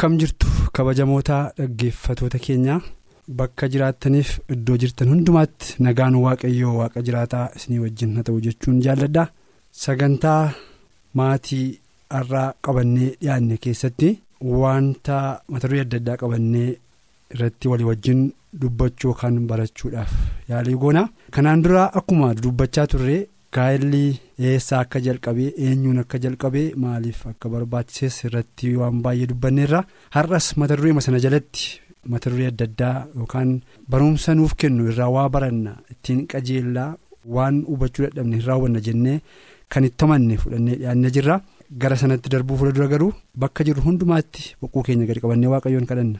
Akkam jirtu kabajamoota dhaggeeffatoota keenyaa? Bakka jiraattaniif iddoo jirtan hundumaatti nagaan waaqayyoo waaqa jiraataa isinii wajjin haa ta'u jechuun jaalladha sagantaa maatii har'aa qabannee dhiyaanne keessatti wanta mata duree adda addaa qabannee irratti walii wajjin dubbachuu kan barachuudhaaf yaalii goona kanaan dura akkuma dubbachaa turre gaa'elli eessaa akka jalqabee eenyuun akka jalqabee maaliif akka barbaachises irratti waan baay'ee dubbanneerra har'as mata duree sana jalatti mata duree adda addaa yookaan barumsa nuuf kennu irraa waa baranna ittiin qajeellaa waan hubachuu dadhabne hin raawwanna jennee kan itti amanne fudhannee dhiyaannee jirra gara sanatti darbuu fuuldura garuu bakka jirru hundumaatti boquu keenya gadi qabannee waaqayyoon kadhanna.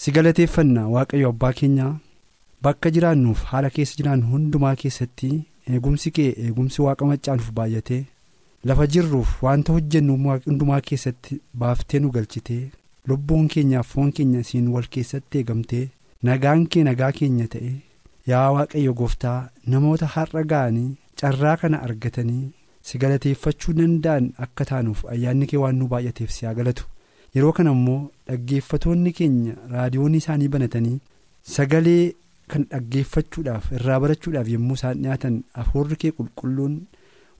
si galateeffanna waaqayyo abbaa keenyaa bakka jiraannuuf haala keessa jiraannu hundumaa keessatti eegumsi kee eegumsi waaqa maccaanuuf baay'atee lafa jirruuf wanta hojjennu hundumaa keessatti baaftee nu galchitee lubbuun keenyaaf foon keenya isiin wal keessatti eegamtee nagaan kee nagaa keenya ta'e yaa waaqayyo gooftaa namoota har'a ga'anii carraa kana argatanii si galateeffachuu danda'an akka taanuuf ayyaanni kee waan nu baay'ateef si haa galatu. Yeroo kana immoo dhaggeeffatoonni keenya raadiyoonni isaanii banatanii sagalee kan dhaggeeffachuudhaaf irraa barachuudhaaf yommuu isaan dhiyaatan hafuurri kee qulqulluun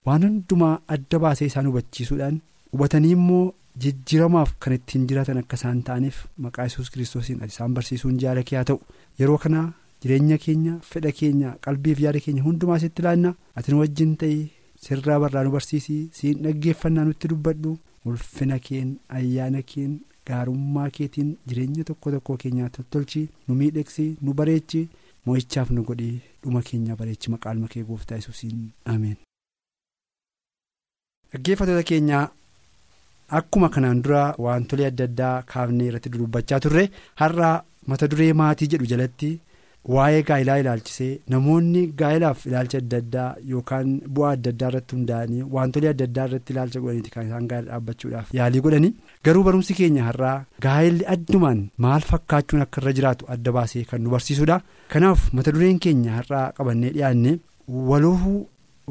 waan hundumaa adda baasee isaan hubachiisuudhaan hubatanii immoo jijjiiramaaf kan ittiin jiraatan akka isaan ta'aniif maqaa yesus kiristoosiin isaan barsiisuun jaala kee haa ta'u. Yeroo kana jireenya keenya fedha keenya qalbiif yaada keenya hundumaa sitti ilaanna ati nu wajjin ta'ii sirraa barraa nu barsiisii siin dhaggeeffannaa nutti dubbadhu. Ulfina keen ayyaana keen gaarummaa keetiin jireenya tokko tokko keenyaa tottolchii nu miidhegsii nu bareechi mo'ichaaf nu godhii dhuma keenya bareechi maqaan kee gooftaa yesuusiin ameen. dhaggeeffatoota keenyaa akkuma kanaan dura wantolee adda addaa kaafnee irratti dubbachaa turre har'a mata duree maatii jedhu jalatti waa'ee gaa'ilaa ilaalchisee namoonni gaa'ilaaf ilaalcha adda addaa yookaan bu'aa adda addaa irratti hundaa'anii wantolee adda addaa irratti ilaalcha godhaniiti kan isaan gaa'ila dhaabbachuudhaaf yaalii godhanii garuu barumsi keenya har'aa gaa'illi addumaan maal fakkaachuun akka irra jiraatu adda baasee kan nu barsiisudha kanaaf mata dureen keenya har'aa qabannee dhiyaanne waloruu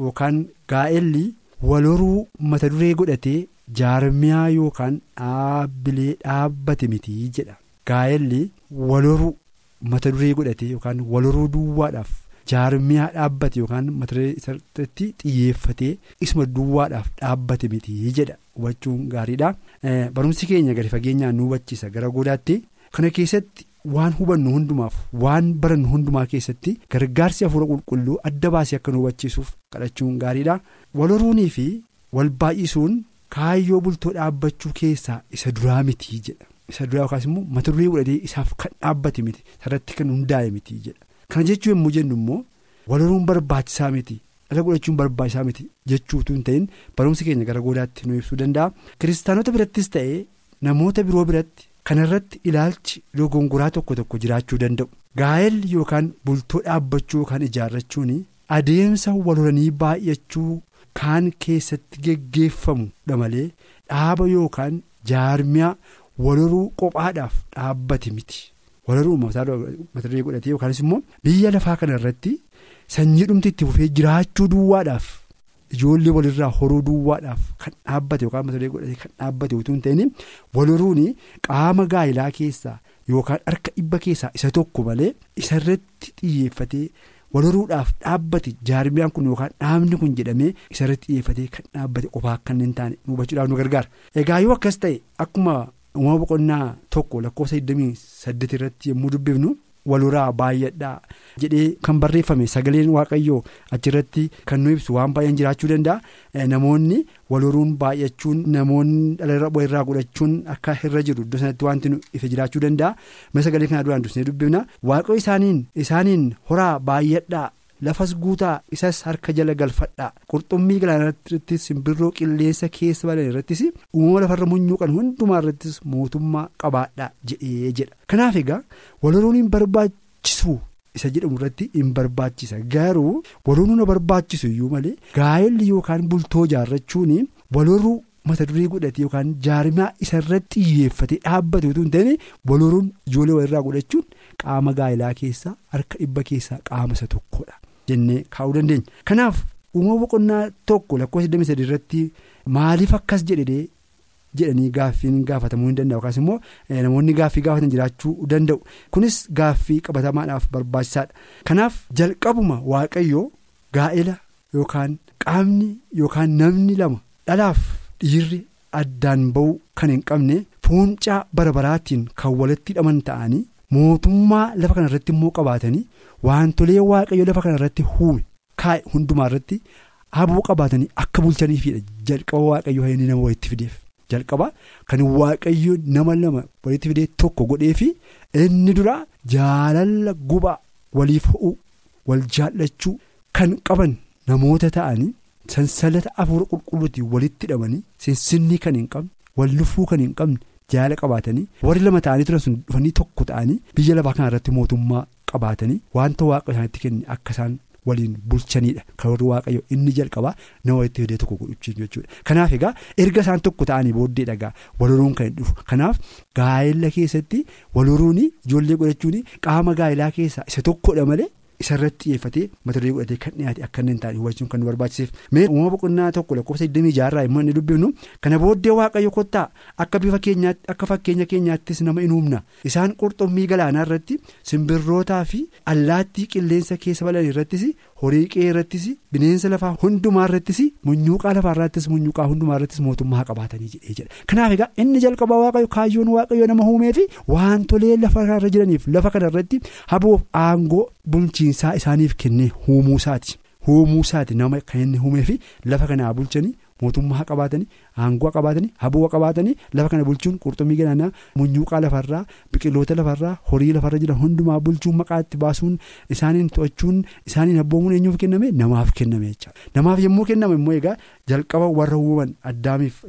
yookaan gaa'elli waloruu mata duree godhatee jaarmiyaa yookaan dhaabbilee dhaabbate mitii jedha gaa'elli waloruu. Mata duree godhatee yookaan waloruu duwwaadhaaf jaarmiyaa dhaabbate yookaan mata duree irratti xiyyeeffatee isuma duwwaadhaaf dhaabbate mitii jedha hubachuun gaariidha. barumsi keenya gadi fageenyaan nu hubachiisa gara goodaatti kana keessatti waan hubannu hundumaaf waan barannu hundumaa keessatti gargaarsi hafuura qulqulluu adda baasee akka nu hubachiisuuf kadhachuun gaariidha. waloruunii fi wal baay'isuun kaayyoo bultoo dhaabbachuu keessaa isa duraa mitii jedha. Isa duraa yookaas immoo mata duree godhatee isaaf kan dhaabbate miti sarratti kan hundaa'e miti jedha kana jechuu yommuu jennu immoo waloruun barbaachisaa miti dhala godhachuun barbaachisaa miti jechuutu hin ta'in barumsi keenya gara goodaatti nu ibsuu danda'a kiristaanota birattis ta'ee namoota biroo biratti kanarratti ilaalchi dogongoraa tokko tokko jiraachuu danda'u gaa'elli yookaan bultoo dhaabbachuu yookaan ijaarrachuun adeemsa waloranii baay'achuu kaan keessatti geggeeffamudha malee dhaaba yookaan jaarmiyaa. Waloruu qophaadhaaf dhaabbate miti waloruu mata duree godhatee yookaanis immoo biyya lafaa kana irratti sanyii dhumti itti fufee jiraachuu duwwaadhaaf ijoollee walirraa horuu duwwaadhaaf kan dhaabbate yookaan mata duree godhatee kan dhaabbate utuu hin ta'in waloruun qaama gaa'ilaa keessaa yookaan harka dhibba keessaa isa tokko malee isarratti xiyyeeffatee waloruudhaaf dhaabbate jaarmiyaan kun yookaan dhaabni kun jedhamee isarratti xiyyeeffatee kan dhaabbate qophaa akka hin taane hubachuudhaaf nu gargaara egaa yoo akkas ta'e akkuma. Uumama boqonnaa tokko lakkoofsa 28 irratti yommuu dubbifnu waloraa baay'adhaa jedhee kan barreeffame sagaleen waaqayyoo achirratti kan nu ibsu waan baay'een jiraachuu danda'a. Namoonni waloruun baay'achuun namoonni dhala irraa godhachuun akka irra jiru iddoo sanatti wanti nu ife jiraachuu danda'a. Mee sagalee kana duraan dursee dubbifna. Waaqayyo isaaniin isaaniin horaa baay'adhaa lafas guutaa isas harka jala galfadhaa qurxummii galaanaa irrattis simbirroo qilleensa keessa balan irrattis uumama lafarra munyuuqan hundumaa irrattis mootummaa qabaadhaa jedhee jedha. Kanaaf egaa walhoruun hin barbaachisu. isa jedhamu irratti hin barbaachisa. Garuu walhoruu na barbaachisu iyyuu malee gaa'elli yookaan bultoo jaarrachuun walhoruu mata duree godhate yookaan jaarmaa isa irratti xiyyeeffate dhaabbate utuu hin ta'in walhoruun ijoollee walirraa godhachuun qaama gaa'elaa keessaa harka dhibba keessaa qaama isa tokkodha jennee kaa'uu dandeenya. kanaaf uumama boqonnaa tokko lakkoofsa 23 irratti maaliif akkas jedhee jedhanii gaaffiin gaafatamuu hin danda'u? Yookaas immoo namoonni gaaffii gaafatan jiraachuu danda'u. Kunis gaaffii qabatamaadhaaf barbaachisaadha. Kanaaf jalqabuma waaqayyoo gaa'ela yookaan qaamni yookaan namni lama dhalaaf dhiirri addaan ba'uu kan hin qabne fuuncaa barabaraatiin kan walitti hidhaman ta'anii mootummaa lafa kana irratti immoo qabaatanii wantolee waaqayyoo lafa kana irratti uume kaa'e hundumaa irratti haboo qabaatanii akka bulchaniifidha jalqaba waaqayyoo inni nama walitti fideef. jalqaba kan waaqayyo nama lama walitti fidee tokko godhee fi inni dura jaalala gubaa waliif ho'u wal jaallachuu kan qaban namoota ta'anii sansalata afuura qulqulluutiin walitti hidhamanii sinsinnii kan hin qabne wal lufuu kan hin qabne jaala qabaatanii warri lama ta'anii turan sun dhufanii tokko ta'anii biyya lafaa kana irratti mootummaa qabaatanii wanta waaqa isaanitti kenne akka isaan. waliin bulchanidha kan warri waaqayyo inni jalqabaa nama walitti fidee tokko godhuchiin jechuudha kanaaf egaa erga isaan tokko ta'anii booddee dhagaa walhoruun kan dhufu kanaaf gaa'ela keessatti walhoruun ijoollee godhachuun qaama gaa'elaa keessaa isa tokkodha malee isarratti xiyyeeffatee mata duree godhatee kan dhiyaate akka inni hin taane hubachuun kan nu barbaachiseef mee uumama boqonnaa tokko lakkoofsa 26 immoo inni dubbifnu kana booddee waaqayyo kottaa akka bifa keenyaatti akka fakkeenya keenyaattis nama in humna isaan qurxummii galaanaa irratti simbirrootaa fi allaattii qilleensa keessa balan irrattis horii qe'ee irrattis bineensa lafaa hundumaa irrattis munyuuqaa lafaa irrattis munyuuqaa hundumaa irrattis mootummaa qabaatanii jedhee jedha. Kanaaf egaa inni jalqabaa waaqayyo kaayyoon waaqayyo nama uumee fi wantolee lafa irra jiraniif lafa kana irratti haboof aangoo bulchiinsaa isaaniif kennee uumuusaati uumuusaati nama kan inni uumee fi lafa kanaa bulchanii mootummaa qabaatanii aangoo qabaatanii haboo qabaatanii lafa kana bulchuun qurxummii galaanaa munyuuqaa lafarraa biqiloota lafarraa horii lafarra jiran hundumaa bulchuun maqaatti baasuun isaaniin to'achuun isaaniin abboomuun eenyuuf kenname? Namaaf kenname jechaadha namaaf yommuu kenname immoo egaa jalqaba warra uumaman addaamiif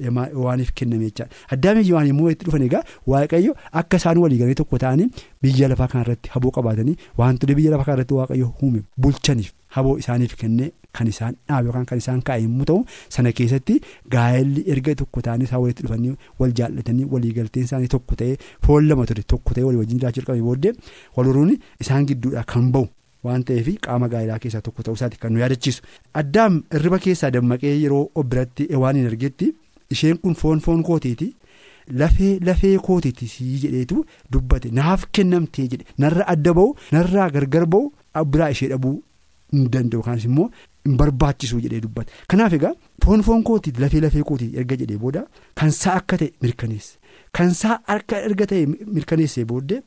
waaniif kenname jechaadha addaamiif waan immoo itti dhufan egaa waaqayyo akka isaan walii galee tokko ta'anii biyya lafaa kanarratti haboo qabaatanii wantoota biyya lafaa kanarratti waaqayyo uume bulchaniif haboo isaaniif kennee. Kan isaan dhaabe yookaan kan isaan kaa'e yommuu ta'u sana keessatti gaa'elli erga tokko ta'anii isaan walitti dhufanii wal jaallatanii waliigalteen isaanii tokko ta'ee foon lama ture tokko ta'ee walii wajjin jiraachuu qabee booddee walhoruun isaan gidduudhaa kan bahu waan ta'eef qaama gaa'elaa keessaa tokko ta'uu isaati kan nu yaadachiisu. Addaam irriba keessaa dammaqee yeroo biratti waan hin argetti isheen kun foon foon kootiiti lafee lafee kootiiti sii jedheetu dubbate naaf kennamtee jedhe narra adda bahu narraa gargar bahu biraa ishee dhabuu hin danda'u kaanis immoo. Hin barbaachisu jedhee dubbate kanaaf egaa foon foon kootii lafee lafee kootii erga jedhee booda kan saa akka ta'e mirkaneesse. Kan saa akka erga ta'e mirkaneessee booddee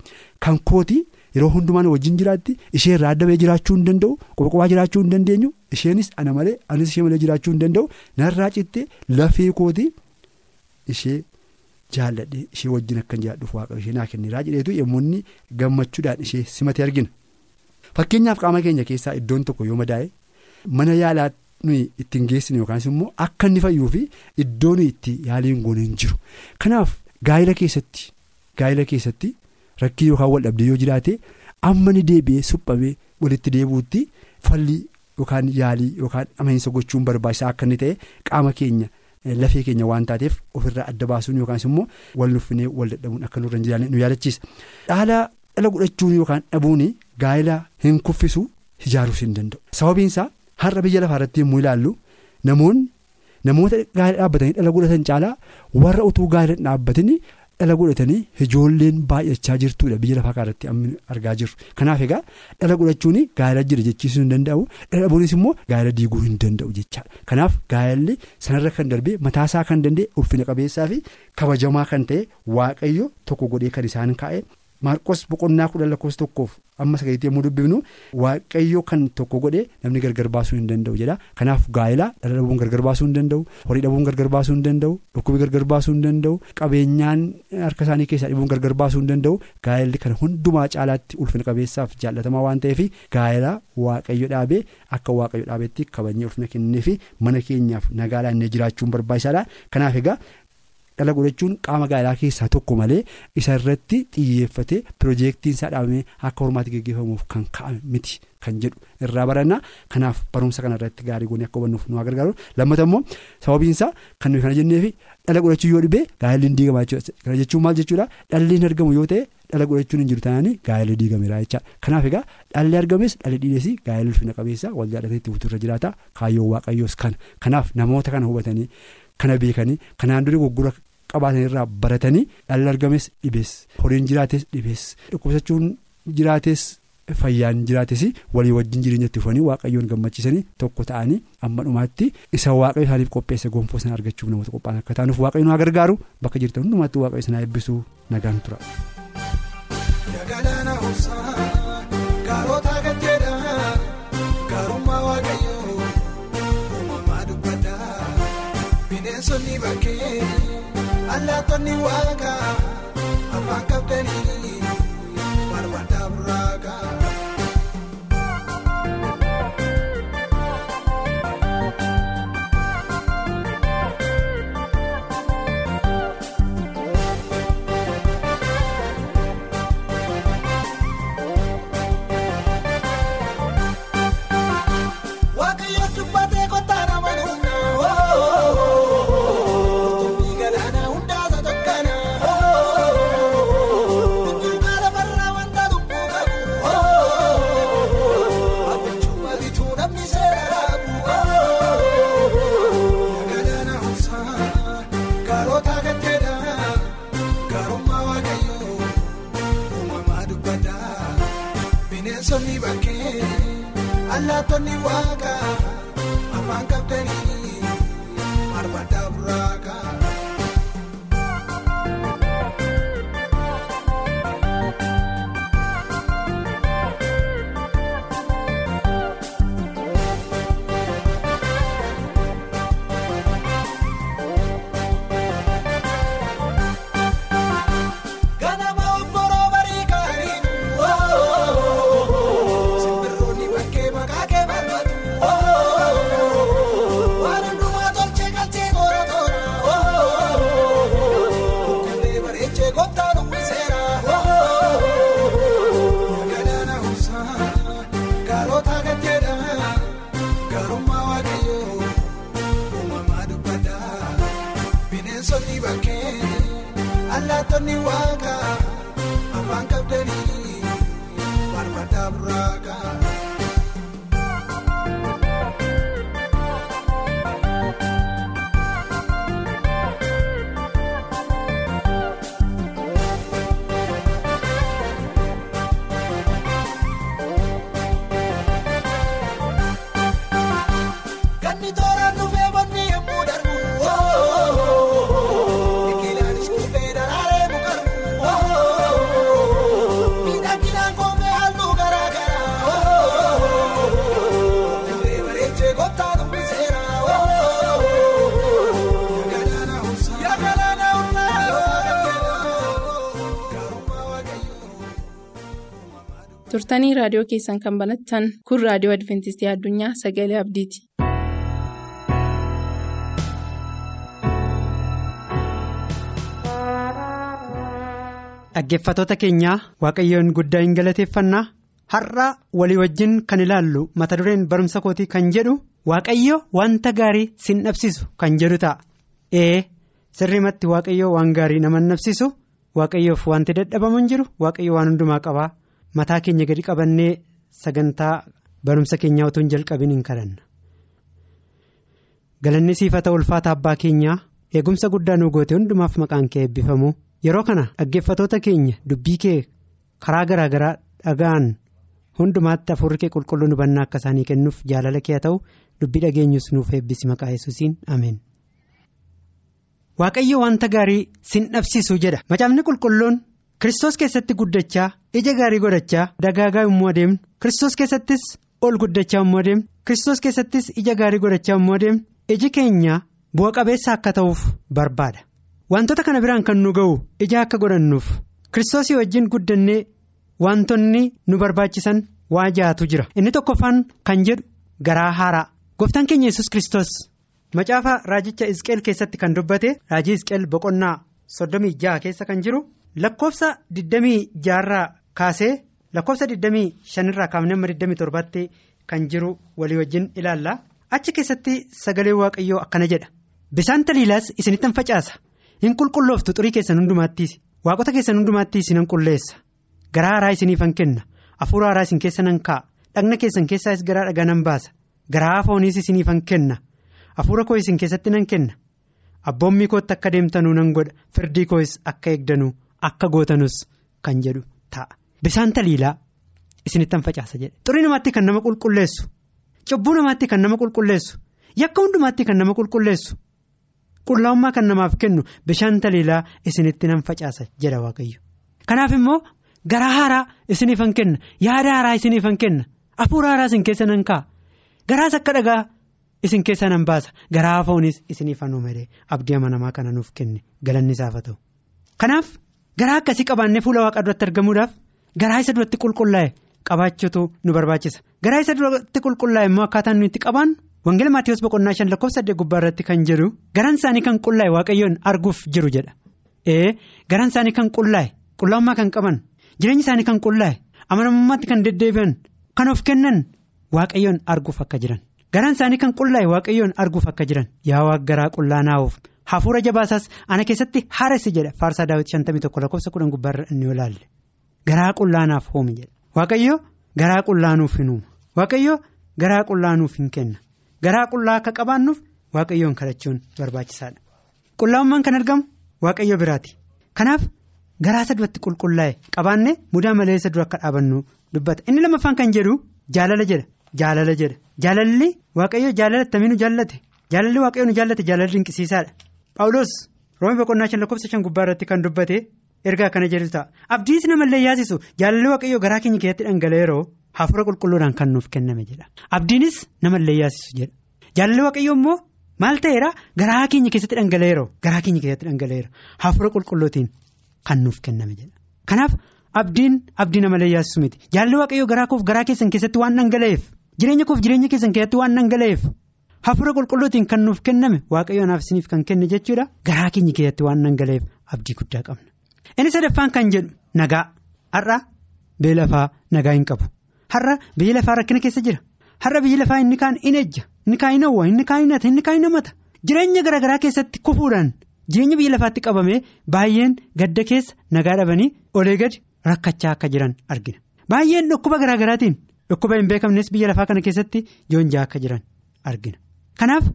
kan kootii yeroo hundumaan wajjin jiraatti ishee irraa adda bahee jiraachuu hin danda'u qophaa jiraachuu hin dandeenyu isheenis ana malee anis ishee malee jiraachuu hin danda'u. Narraa cittee lafee kootii ishee jaalladhee ishee wajjin akkan jiraadhuuf waaqa ishee naa kenneeraa jedheetu yommuu inni gammachuudhaan ishee simatee argina. Fakkeenyaaf qaama keenya keessaa iddoon tokko yoo madaa'e. Mana yaalaa nuyi ittiin geessine yookaas immoo akka inni fayyuu fi iddoon itti yaaliin goone hin jiru kanaaf gaa'ela keessatti gaa'ela keessatti rakkii yookaan wal dhabdee yoo jiraate amma ni deebi'ee suphamee walitti deebi'uutti falli yookaan yaalii yookaan amansiisa gochuun barbaachisaa akka inni ta'e qaama keenya lafee keenya waan taateef ofirraa adda baasuun yookaas immoo wal nuffinee wal dadhabuun akka nurra hin jiraanne nu yaadachiisa dhaala dhala godhachuun yookaan dhabuun gaa'ela hin kuffisu ijaaruus hin danda'u sababiinsaa. Har'a biyya lafaa irratti yommuu ilaallu namoonni namoota gaa'ela dhaabbatanii dhala godhatan caalaa warra utuu gaa'ela dhaabbatanii dhala godhatanii ijoolleen baay'achaa jirtudha biyya lafaa irratti argaa jirru. Kanaaf egaa dhala godhachuun gaa'ela jira jechiisuu hin danda'u dhala dhabuunis immoo gaa'ela diiguu hin danda'u jechaadha. Kanaaf gaa'elli sanarra kan darbee mataasaa kan danda'e ulfina qabeessaa fi kabajamaa kan ta'e waaqayyo tokko godhee kan isaan kaa'e. Maarqos boqonnaa kudha tokkoof amma sagaleetti yommuu dubbifnu waaqayyo kan tokko godhe namni gargar baasuu hin danda'u jedha kanaaf gaa'ela dhala dhabuun gargar baasuu hin danda'u horii dhabuun gargar baasuu hin danda'u dhukkubi gargar baasuu hin danda'u qabeenyaan harka isaanii keessaa dhibuun gargar baasuu hin danda'u gaa'elli kana hundumaa caalaatti ulfina qabeessaaf jaallatamaa waan ta'eef gaa'ela waaqayyo dhaabee akka waaqayyo dhaabeetti kabajnee ulfina kennee fi mana keenyaaf nagaa laannee jiraachuun barbaachisaadha kanaaf egaa. Dhala godhachuun qaama gaa'elaa keessaa tokko malee isa irratti xiyyeeffate piroojeektiin isaa dhaabamee akka hormaatti gaggeeffamuuf kan ka'ame miti kan jedhu irraa baranna. Kanaaf barumsa kana irratti gaarii goonee akka hubannuuf nu gargaaru. Lammata immoo sababiinsaa kan nuyi kana jenneefi dhala godhachuu yoo dhibee gaa'elli hin diigamaa jechuudha kana jechuun maal jechuudha? Dhalli hin argamu yoo ta'e dhala godhachuun hin jiru taananii gaa'elli diigameera jechaadha kanaaf egaa dhalli argames dhalli dhiides gaa'elli ulfina qabeessa wal jaalatee itti fuuturra jiraata. Kaayyoon waaqayyoos kana kanaaf namoota kana hubatanii. Kana beekanii kanaan dura goggora qabaatan irraa baratanii dhalli argames dhibees. Horiin jiraates dhibees. Dhukkubsachuun jiraates fayyaan jiraates walii wajjin jireenya itti fufanii waaqayyoon gammachiisanii tokko ta'anii amma dhumaatti isa waaqayyo isaaniif qopheesse gonfoo sana argachuuf namoota qophaa'an akka taanuuf waaqayyo nu gargaaru bakka jirtan hundumaatti waaqayyo sana eebbisuu nagaan tura. Bineensonni bakkee allaattonni waaqa afaan qabdanii barbaadaa burraaqa. Allaattonni waaqa barbaadaa turtanii raadiyoo keessan kan banattan kun raadiyoo adventistii addunyaa sagalee abdiiti. Dhaggeeffatoota keenyaa waaqayyoon guddaa hin galateeffannaa har'a walii wajjin kan ilaallu mata dureen barumsa kootii kan jedhu waaqayyo wanta gaarii sin dhabsisu kan jedhu ta'a. Ee sirriimatti waaqayyo waan gaarii nama dhabsisu waaqayyoof wanti dadhabamu hin jiru waaqayyo waan hundumaa qabaa mataa keenya gadi qabannee sagantaa barumsa keenyaa otoo hin jalqabin hin kadhanna. Galanni siifata ulfaata abbaa keenyaa eegumsa guddaa nu goote hundumaaf maqaan kee eebbifamu. Yeroo kana dhaggeeffatoota keenya dubbii kee karaa garaa garaa dhaga'an hundumaatti hafuurri kee qulqulluun hubannaa akka isaanii kennuuf jaalala kee haa ta'u dubbii dhageenyus nuuf eebbisi maqaa yesuusiin ameen. Waaqayyo wanta gaarii sin dhabsiisu jedha macaafni qulqulluun Kiristoos keessatti guddachaa ija gaarii godhachaa dagaagaa yommuu adeemnu Kiristoos keessattis ol guddachaa yommuu adeemnu Kiristoos keessattis ija gaarii godhachaa yommuu adeemnu iji keenya bu'a qabeessa akka ta'uuf barbaada. Wantoota kana biraan kan nu ga'u ija akka godhannuuf. Kiristoosii wajjin guddannee wantoonni nu barbaachisan waa jaatu jira. Inni tokkoffaan kan jedhu garaa haaraa. Gooftaan keenya yesus Kiristoos macaafa raajicha Isqeel keessatti kan dubbate. Raajii Isqeel boqonnaa soddomii jaha keessa kan jiru. Lakkoofsa 26 irraa kaasee lakkoofsa 25 irraa kaafnee amma 27tti kan jiru walii wajjin ilaalla. Achi keessatti sagalee waaqayyoo akkana jedha. Bisaan taliilaas isinittan facaasa. Hin qulqullooftu xurii keessan hundumaattiis waaqota keessan hundumaattiis nan qulleessa. Garaa haaraa isiniifan kenna. Hafuura haaraa isin keessa nan kaa'a. Dhagna keessan keessaas garaa dhagaa nan baasa. Garaa fooniis isiniifan kenna. Hafuura koo isin keessatti nan kenna. Abboommii kootti akka deemtanuu nan godha. Firdii koos akka eegdanuu. Akka gootanus kan jedhu ta'a. Bisaan taliilaa isinittan facaasa jedhe. Xurii namaatti kan nama qulqulleessu. Cubbuu namaatti kan nama qulqulleessu. Yakka hundumaatti kan nama qulqulleessu. Qullaa'ummaa kan namaaf kennu bishaan taliilaa isinitti nan facaasa jedha Waaqayyo. Kanaaf immoo garaa haaraa isiniifan kenna. Yaada haaraa isiniifan kenna. Hafuura haaraa isin keessa nan kaa'a. Garaas akka dhagaa isin keessa nan baasa. Garaa foonis isiniifan uumee abdii amanamaa kana nuuf kenne galanni isaaf haa ta'u. Kanaaf. Garaa akkasii qabaannee fuula waaqa duratti argamuudhaaf garaa isa duratti qulqullaa'e qabaachuutu nu barbaachisa. Garaa isa duratti qulqullaa'e immoo akkaataan nuyi itti qabaannu wangeela maatiiwwan boqonnaa shan lakkoofsa saddeet gubbaa irratti kan jedhu garaan isaanii kan qullaa'e waaqayyoon arguuf jiru jedha. Ee garaan isaanii kan qullaa'e qullaa'ummaa kan qaban jireenyi isaanii kan qullaa'e amanamummaatti kan deddeebi'an kan of kennan waaqayyoon arguuf akka jiran garaan isaanii kan qullaa'e waaqayyoon arguuf akka jiran yaa waaqa garaa qullaa'aaf. Hafuura jabaasaas ana keessatti haaressi jedha faarsaa daawwiti shantamii tokko lakkoofsa kudhan gubbaarra inni ilaalle garaa qullaa'aaf hoomi jedha waaqayyo garaa qullaa'anuuf hin uuma waaqayyo garaa qullaa'anuuf hin kenna. Garaa qullaa akka qabaannuuf waaqayyoon kadhachuun barbaachisaadha. Qullaa'ummaan kan argamu waaqayyo biraati. Kanaaf garaa isa duratti qulqullaa'e qabaanne mudaa malee isa dura akka dhaabannu dubbata. Inni lamaffaan kan jedhu jaalala jedha. Jaalala jedha. Jaalalli waaqayyo jaalala attamiin nu jaallate. Jaalalli waaqayyo nu jaallate jaalala dinqisiisaadha. Paawulos roomii boqonnaa shan lakkoofsa shan gubbaa irratti kan dubbate ergaa kana jedhu ta'a abdiis namallee yaasisu jaalalli waaqayyoo garaa keenya keessatti dhangala'eeroo hafuura qulqulluudhaan kan nuuf kenname jedha abdiinis namallee yaasisu jedha jaalalli waaqayyoo immoo maal ta'eera garaa keenya keessatti dhangala'eeroo garaa keenya keessatti dhangala'eera hafuura qulqulluutiin kan nuuf kenname jedha kanaaf abdiin abdii namallee yaasisu miti jaalalli waaqayyoo garaa koof garaa keessan keessatti waan dhangala'eef jireenya koof jireenya keessan keessatti waan dhangala'eef. Hafuura qulqulluutiin kan nuuf kenname waaqayyoon naaf isiniif kan kenne jechuudha. Garaa keenya keessatti waan dhangala'eef abdii guddaa qabna. Inni sadaffaan kan jedhu nagaa. Har'a biyya lafaa nagaa hin qabu. Har'a biyya lafaa rakkina keessa jira. Har'a biyya lafaa inni kaan in ejja. Inni kaan hin hawwa inni kaan hin hata inni kaan hin hamata. Jireenya garaagaraa keessatti kufuudhaan jireenya biyya lafaatti qabamee baay'een gadda keessa nagaa dhabanii olee gadi rakkachaa akka jiran argina. Baay'een dhukkuba garaagaraatiin dhukkuba hin beekamnes biyya lafaa kana keessatti joonjaa akka jiran argina. Kanaaf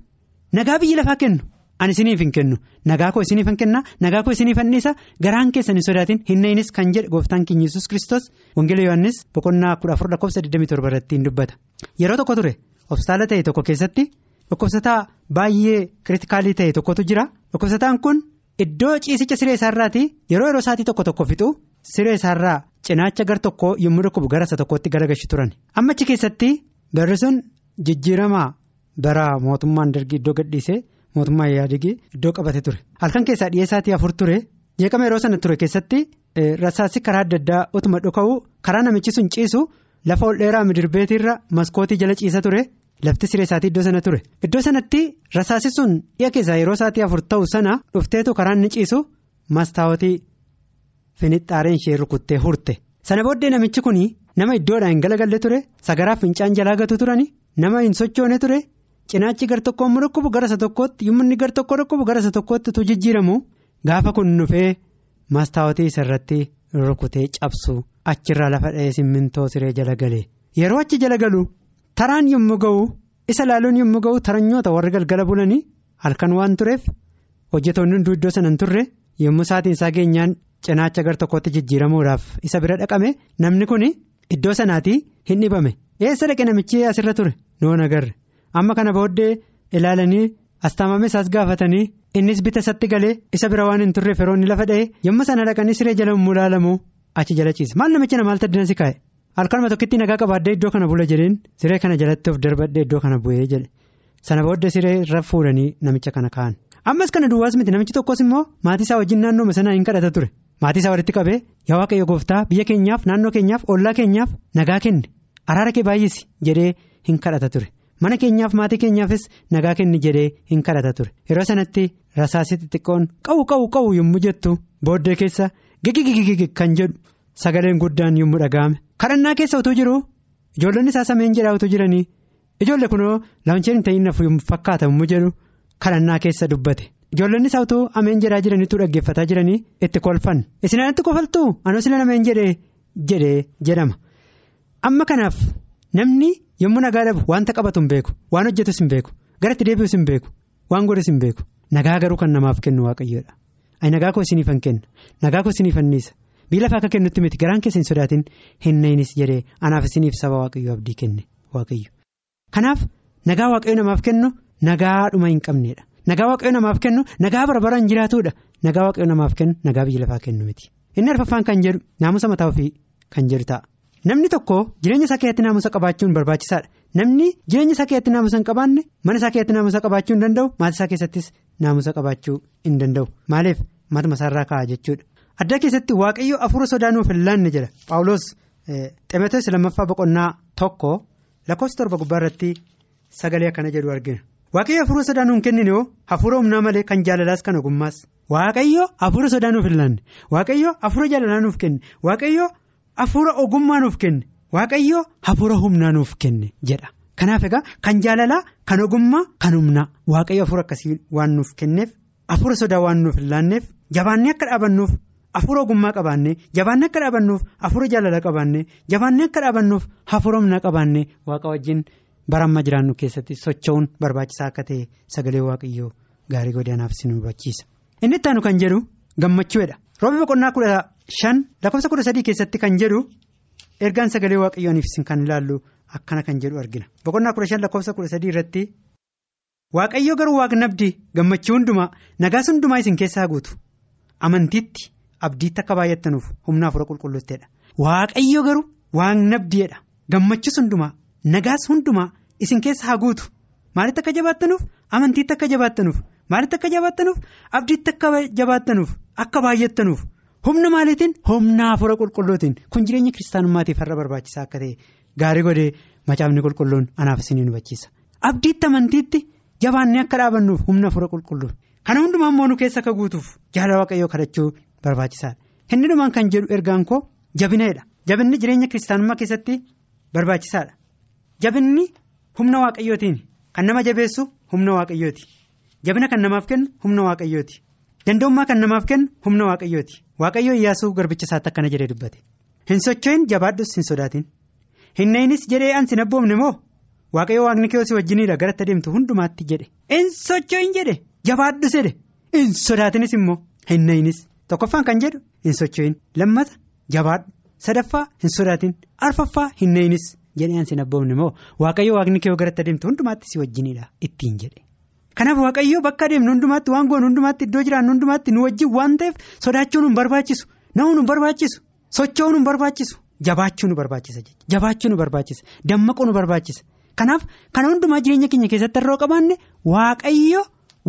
nagaa biyya lafaa kennu ani isiniif hin kennu. Nagaa koo isiniif hin kenna nagaa koo isiniif anniisa garaan keessan hin sodaatin. Hin na'inis kan jedhe gooftaan keenya yesus kristos wangeela yohannis boqonnaa kudha afur lakkoofsa 27 irratti dubbata. Yeroo tokko ture hospitaala ta'e tokko keessatti dhukkubsataa baay'ee kiritikaalii ta'e tokkotu jira. Dhukkubsataan kun iddoo ciisicha siree isaarraati yeroo yeroo isaatii tokko tokko fixu siree isaarraa cinaacha gar tokko yommuu dhukkubu gara isa tokkotti garagalchu turan. Amma achi keessatti barri sun jijjiiramaa. Bara mootummaan dargii iddoo gadhiisee mootummaa yaadigi iddoo qabate ture. Halkan keessaa dhiyeessaatii afur ture. Jeeqama yeroo sana ture keessatti rasaasni karaa adda addaa utuma dhuka'u karaa namichi sun ciisu lafa ol dheeraa midirbeetiirra maskootii jala ciisa ture lafti siree isaatii iddoo sana ture. Iddoo sanatti rasaasni sun dhiya keessaa yeroo isaatii afur ta'u sana dhufteetu karaan ni ciisu. Mastaawotii finixxaareen ishee rukuttee hurte. Sana booddee namichi kun nama iddoodhaa hin galagalle ture. Sagaraaf fincaan jalaa gatu turani. Nama hin sochoone ture. Cinaachi gar tokko immoo dhukkubu gara isa tokkootti yommuu inni gar tokko dhukkubu gara isa tokkootti tu jijjiiramu gaafa kun dhufee mastaawotii isa irratti rukutee cabsu. Achirraa lafa dha'ee simmintoo siree jala galee yeroo achi jala galu taraan yommuu ga'u isa laaluun yommuu ga'u taranyoota warri galgala bulanii halkan waan tureef hojjetoonni hunduu iddoo sana hin turre yommuu saatiin isaa geenyaan cinaacha gar tokkotti jijjiiramuudhaaf isa bira dhaqame. Namni kun iddoo sanaatii hin dhibame. Eessa dhaqe namichi asirra ture? Noon agarre. Amma kana booddee ilaalanii astaamame isaas gaafatanii innis bita isatti galee isa bira waan hin turreef yeroo inni lafa dha'e yommuu sana dhaqanii siree jala mul'aalamu achi jala ciise. Maal namicha na maal taddina si kaa'e? Halkanuma tokkitti nagaa qabaadde iddoo kana bula jedheen siree kana jalatti of darbadde iddoo kana bu'ee jedhe. Sana booddee siree irra fuudhanii namicha kana kaa'an ammas kana duwwaas miti namichi tokkos immoo maatii isaa wajjin naannooma sanaa hin kadhata ture. Maatii isaa walitti qabee yaa waaqayyo gooftaa biyya keenyaaf naannoo keenyaaf ollaa keenyaaf nagaa kenni araara kee baay'isi jedhee hin kadhata ture. Mana keenyaaf maatii keenyaafis nagaa kenni jedhee hin kadhata ture. Yeroo sanatti rasaasii xixiqqoon qawu qawu qawu yommuu jettu booddee keessa gigigigigi kan jedhu sagaleen guddaan yommuu dhaga'ame. Kadhannaa keessa utuu jiru ijoollonni isaa sameen jedhaa utuu jiranii ijoolle kunoo laancheen hin ta'in nafu fakkaata yommuu jedhu kadhannaa keessa dubbate. Ijoollonni isaa utuu ameen jedhaa jiraniitu dhaggeeffataa jiranii itti kolfan. Isin anatti kofaltuu? Anoo sila ameen jedhee jedhee jedhama. Amma kanaaf namni. Yommuu nagaa dhabu wanta qabatu hin beeku waan hojjetus hin beeku garatti deebi'us hin beeku waan godhus hin beeku. Nagaa garuu kan namaaf kennu waaqayyoodha. Ani nagaa koo isiniifan kenna. Nagaa koo isiniifan niisa. Biyya lafaa akka kennutti miti. Garaan keessa hin sodaatin. Hin nayinis jedhee anaaf isiniif saba waaqayyoo abdii kenne. Waaqayyo. Kanaaf nagaa waaqayyo namaaf kennu nagaa dhuma hin qabneedha. Nagaa waaqayyo namaaf kennu nagaa barbaraan jiraatudha nagaa waaqayyo namaaf kennu nagaa biyya lafaa kennu miti. Inni arfaffaan kan jedhu naamusa mataa ofii kan jedhu ta'a. Namni tokko jireenya isaa keessatti naamusa qabaachuun barbaachisaadha. Namni jireenya isaa keessatti naamusa hin qabaanne mana isaa keessatti naamusa qabaachuu hin danda'u maatii isaa keessattis naamusa qabaachuu hin danda'u. Maaliif? Matuma isaarraa ka'a jechuudha. Adda keessatti waaqayyo afuura sodaa nuuf hin laanne jedha paawuloos ximotewos lammaffaa boqonnaa tokko lakkoofsa torba gubbaa irratti sagalee akkana jedhu argina. Waaqayyo afuura sodaa nuun kennine hoo hafuura humnaa malee kan jaalalaas kan ogummaas. Waaqayyo afuura sodaa nuuf hin laanne. Waaqayyo afuura jaalalaa nuuf kenne. Waaqayyo. Hafuura ogummaa nuuf kenne. Waaqayyo hafuura humnaa nuuf kenne jedha. Kanaaf egaa kan jaalalaa kan ogummaa kan humnaa. Waaqayyo hafuura akkasii waan nuuf kenneef hafuura sodaa waan nuuf hin laanneef jabaannee akka dhaabannuuf hafuura ogummaa qabaannee jabaannee akka dhaabannuuf hafuura jaalalaa qabaannee jabaannee akka dhaabannuuf hafuura humnaa qabaannee waaqa wajjin bara amma jiraannu keessatti socho'uun barbaachisaa akka ta'e sagalee waaqayyoo gaarii godhanaaf si nu hubachiisa. Inni itti aanu kan jedhu gammachuudha roobi boqonnaa kudha. Shan lakkoofsa kudha sadii keessatti kan jedhu ergaan sagalee waaqayyooniif kan ilaallu akkana kan jedhu argina. Boqonnaa kudha shan lakkoofsa kudha sadii irratti waaqayyo garuu waaqnabdii gammachuu hundumaa nagaas hundumaa isin keessaa guutu amantiitti abdiitti akka baay'attanuuf humna hafuura qulqulluutteedha waaqayyo garuu waaqnabdiidha gammachuus hundumaa nagaas hundumaa isin keessa haa guutu maalitti akka jabaattanuuf? Amantiitti akka jabaattanuuf maalitti akka jabaattanuuf? Abdiitti akka jabaattanuuf akka baay'attanuuf. Humna maaliitiin? Humna hafuura qulqulluutiin. Kun jireenya kiristaanummaatiif har'a barbaachisaa akka ta'e gaarii godhee macaafni qulqulluun anaaf isin nu hubachiisa. Abdiitti amantiitti jabaannee akka dhaabannuuf humna hafuura qulqulluu kana hundumaa immoo nu keessa akka guutuuf jaalala waaqayyoo kadhachuu barbaachisaadha. Inni dhumaan kan jedhu ergaan koo jabinadha jabinni jireenya kiristaanummaa keessatti barbaachisaadha. Jabinni humna waaqayyootiin kan nama jabeessu humna waaqayyooti. Jabina kan namaaf kennu humna waaqayyooti. Danda'ummaa kan namaaf kennu humna waaqayyooti waaqayyoo iyyaasuu garbicha isaatti akkana jedhee dubbate hin socho'in jabaadhus hin sodaatin. Hin nayinis jedhee ansi hin abboomne moo? Waaqayyo waaqni kee si wajjiniidha garatti adeemtu hundumaatti jedhe. Hin socho'in jedhe jabaadhus jedhe. Hin sodaatinis immoo hin nayinis tokkoffaan kan jedhu hin socho'in. Lammata jabaadhu. Sadaffaa hin sodaatin. Arfaffaa hin nayinis jedhee ansi hin abboomne moo? Waaqayyo waaqni kee garatti adeemtu hundumaatti si wajjiniidha ittiin jedhe. Kanaaf waaqayyoo bakka adeemnu hundumaatti waan goonu hundumaatti iddoo jiraannu hundumaatti nu wajjin waan ta'eef sodaachuu nu barbaachisu na'uu nu barbaachisu socho'uu nu barbaachisu jabaachuu nu barbaachisa jabaachuu nu barbaachisa dammaquu nu barbaachisa kanaaf kana hundumaa jireenya keenya keessatti irraa qabaanne waaqayyo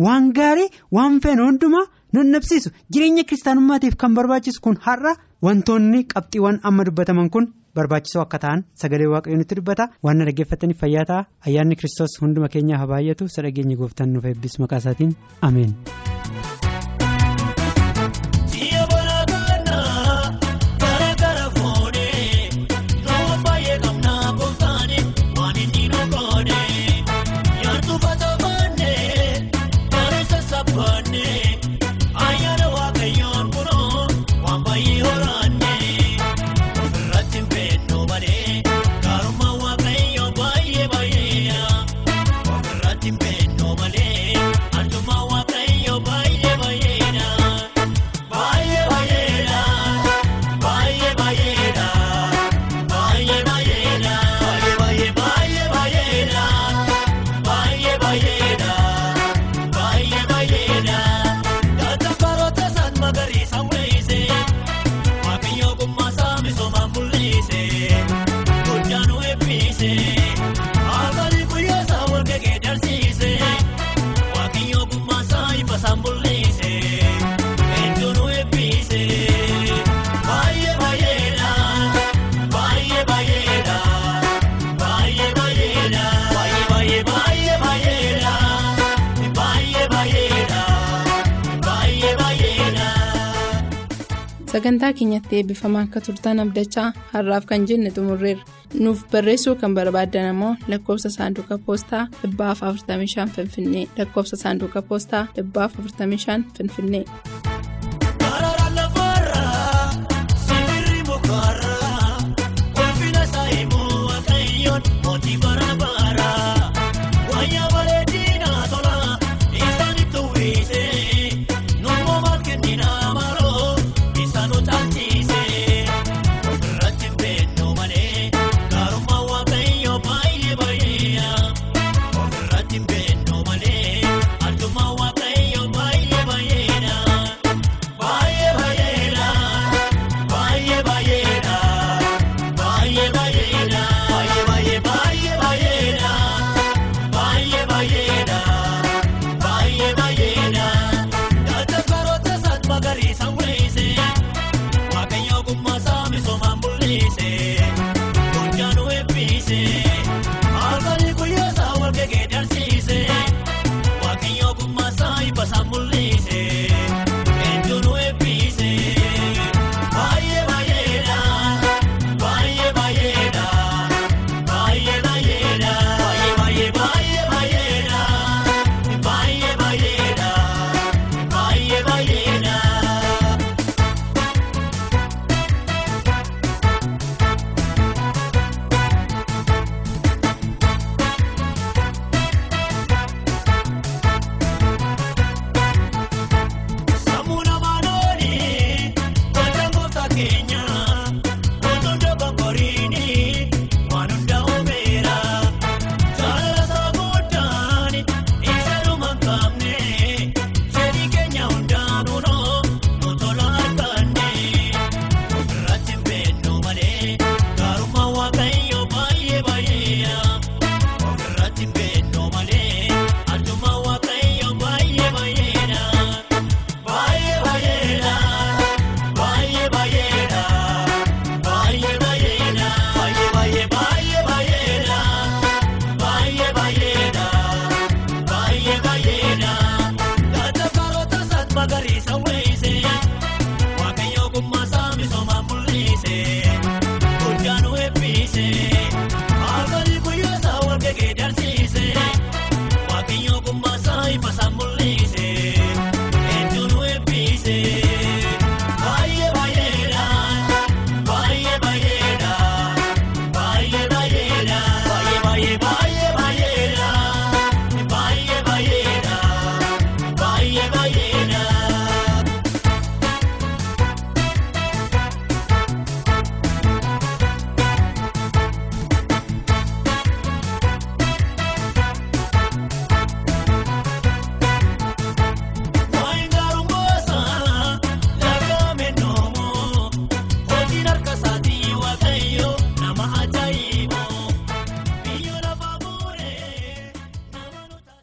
waan gaarii waan feene hundumaa nu nabsiisu jireenya kiristaanummaatiif kan barbaachisu kun har'a wantoonni qabxiiwwan amma dubbataman kun. Barbaachisoo akka ta'an sagalee waaqayyoo nutti dubbata. Waan dhaggeeffataniif fayyaa ta'a. Ayyaanni kiristoos hunduma keenyaa haa baay'atu sadhageenya gooftaan nuuf eebbisu maqaa isaatiin ameen. Sagantaa keenyatti eebbifamaa akka turtan abdachaa har'aaf kan jenne xumurreerra nuuf barreessuu kan barbaaddan ammoo lakkoofsa saanduqa poostaa 45 finfinnee lakkoofsa saanduqa poostaa 45 finfinnee.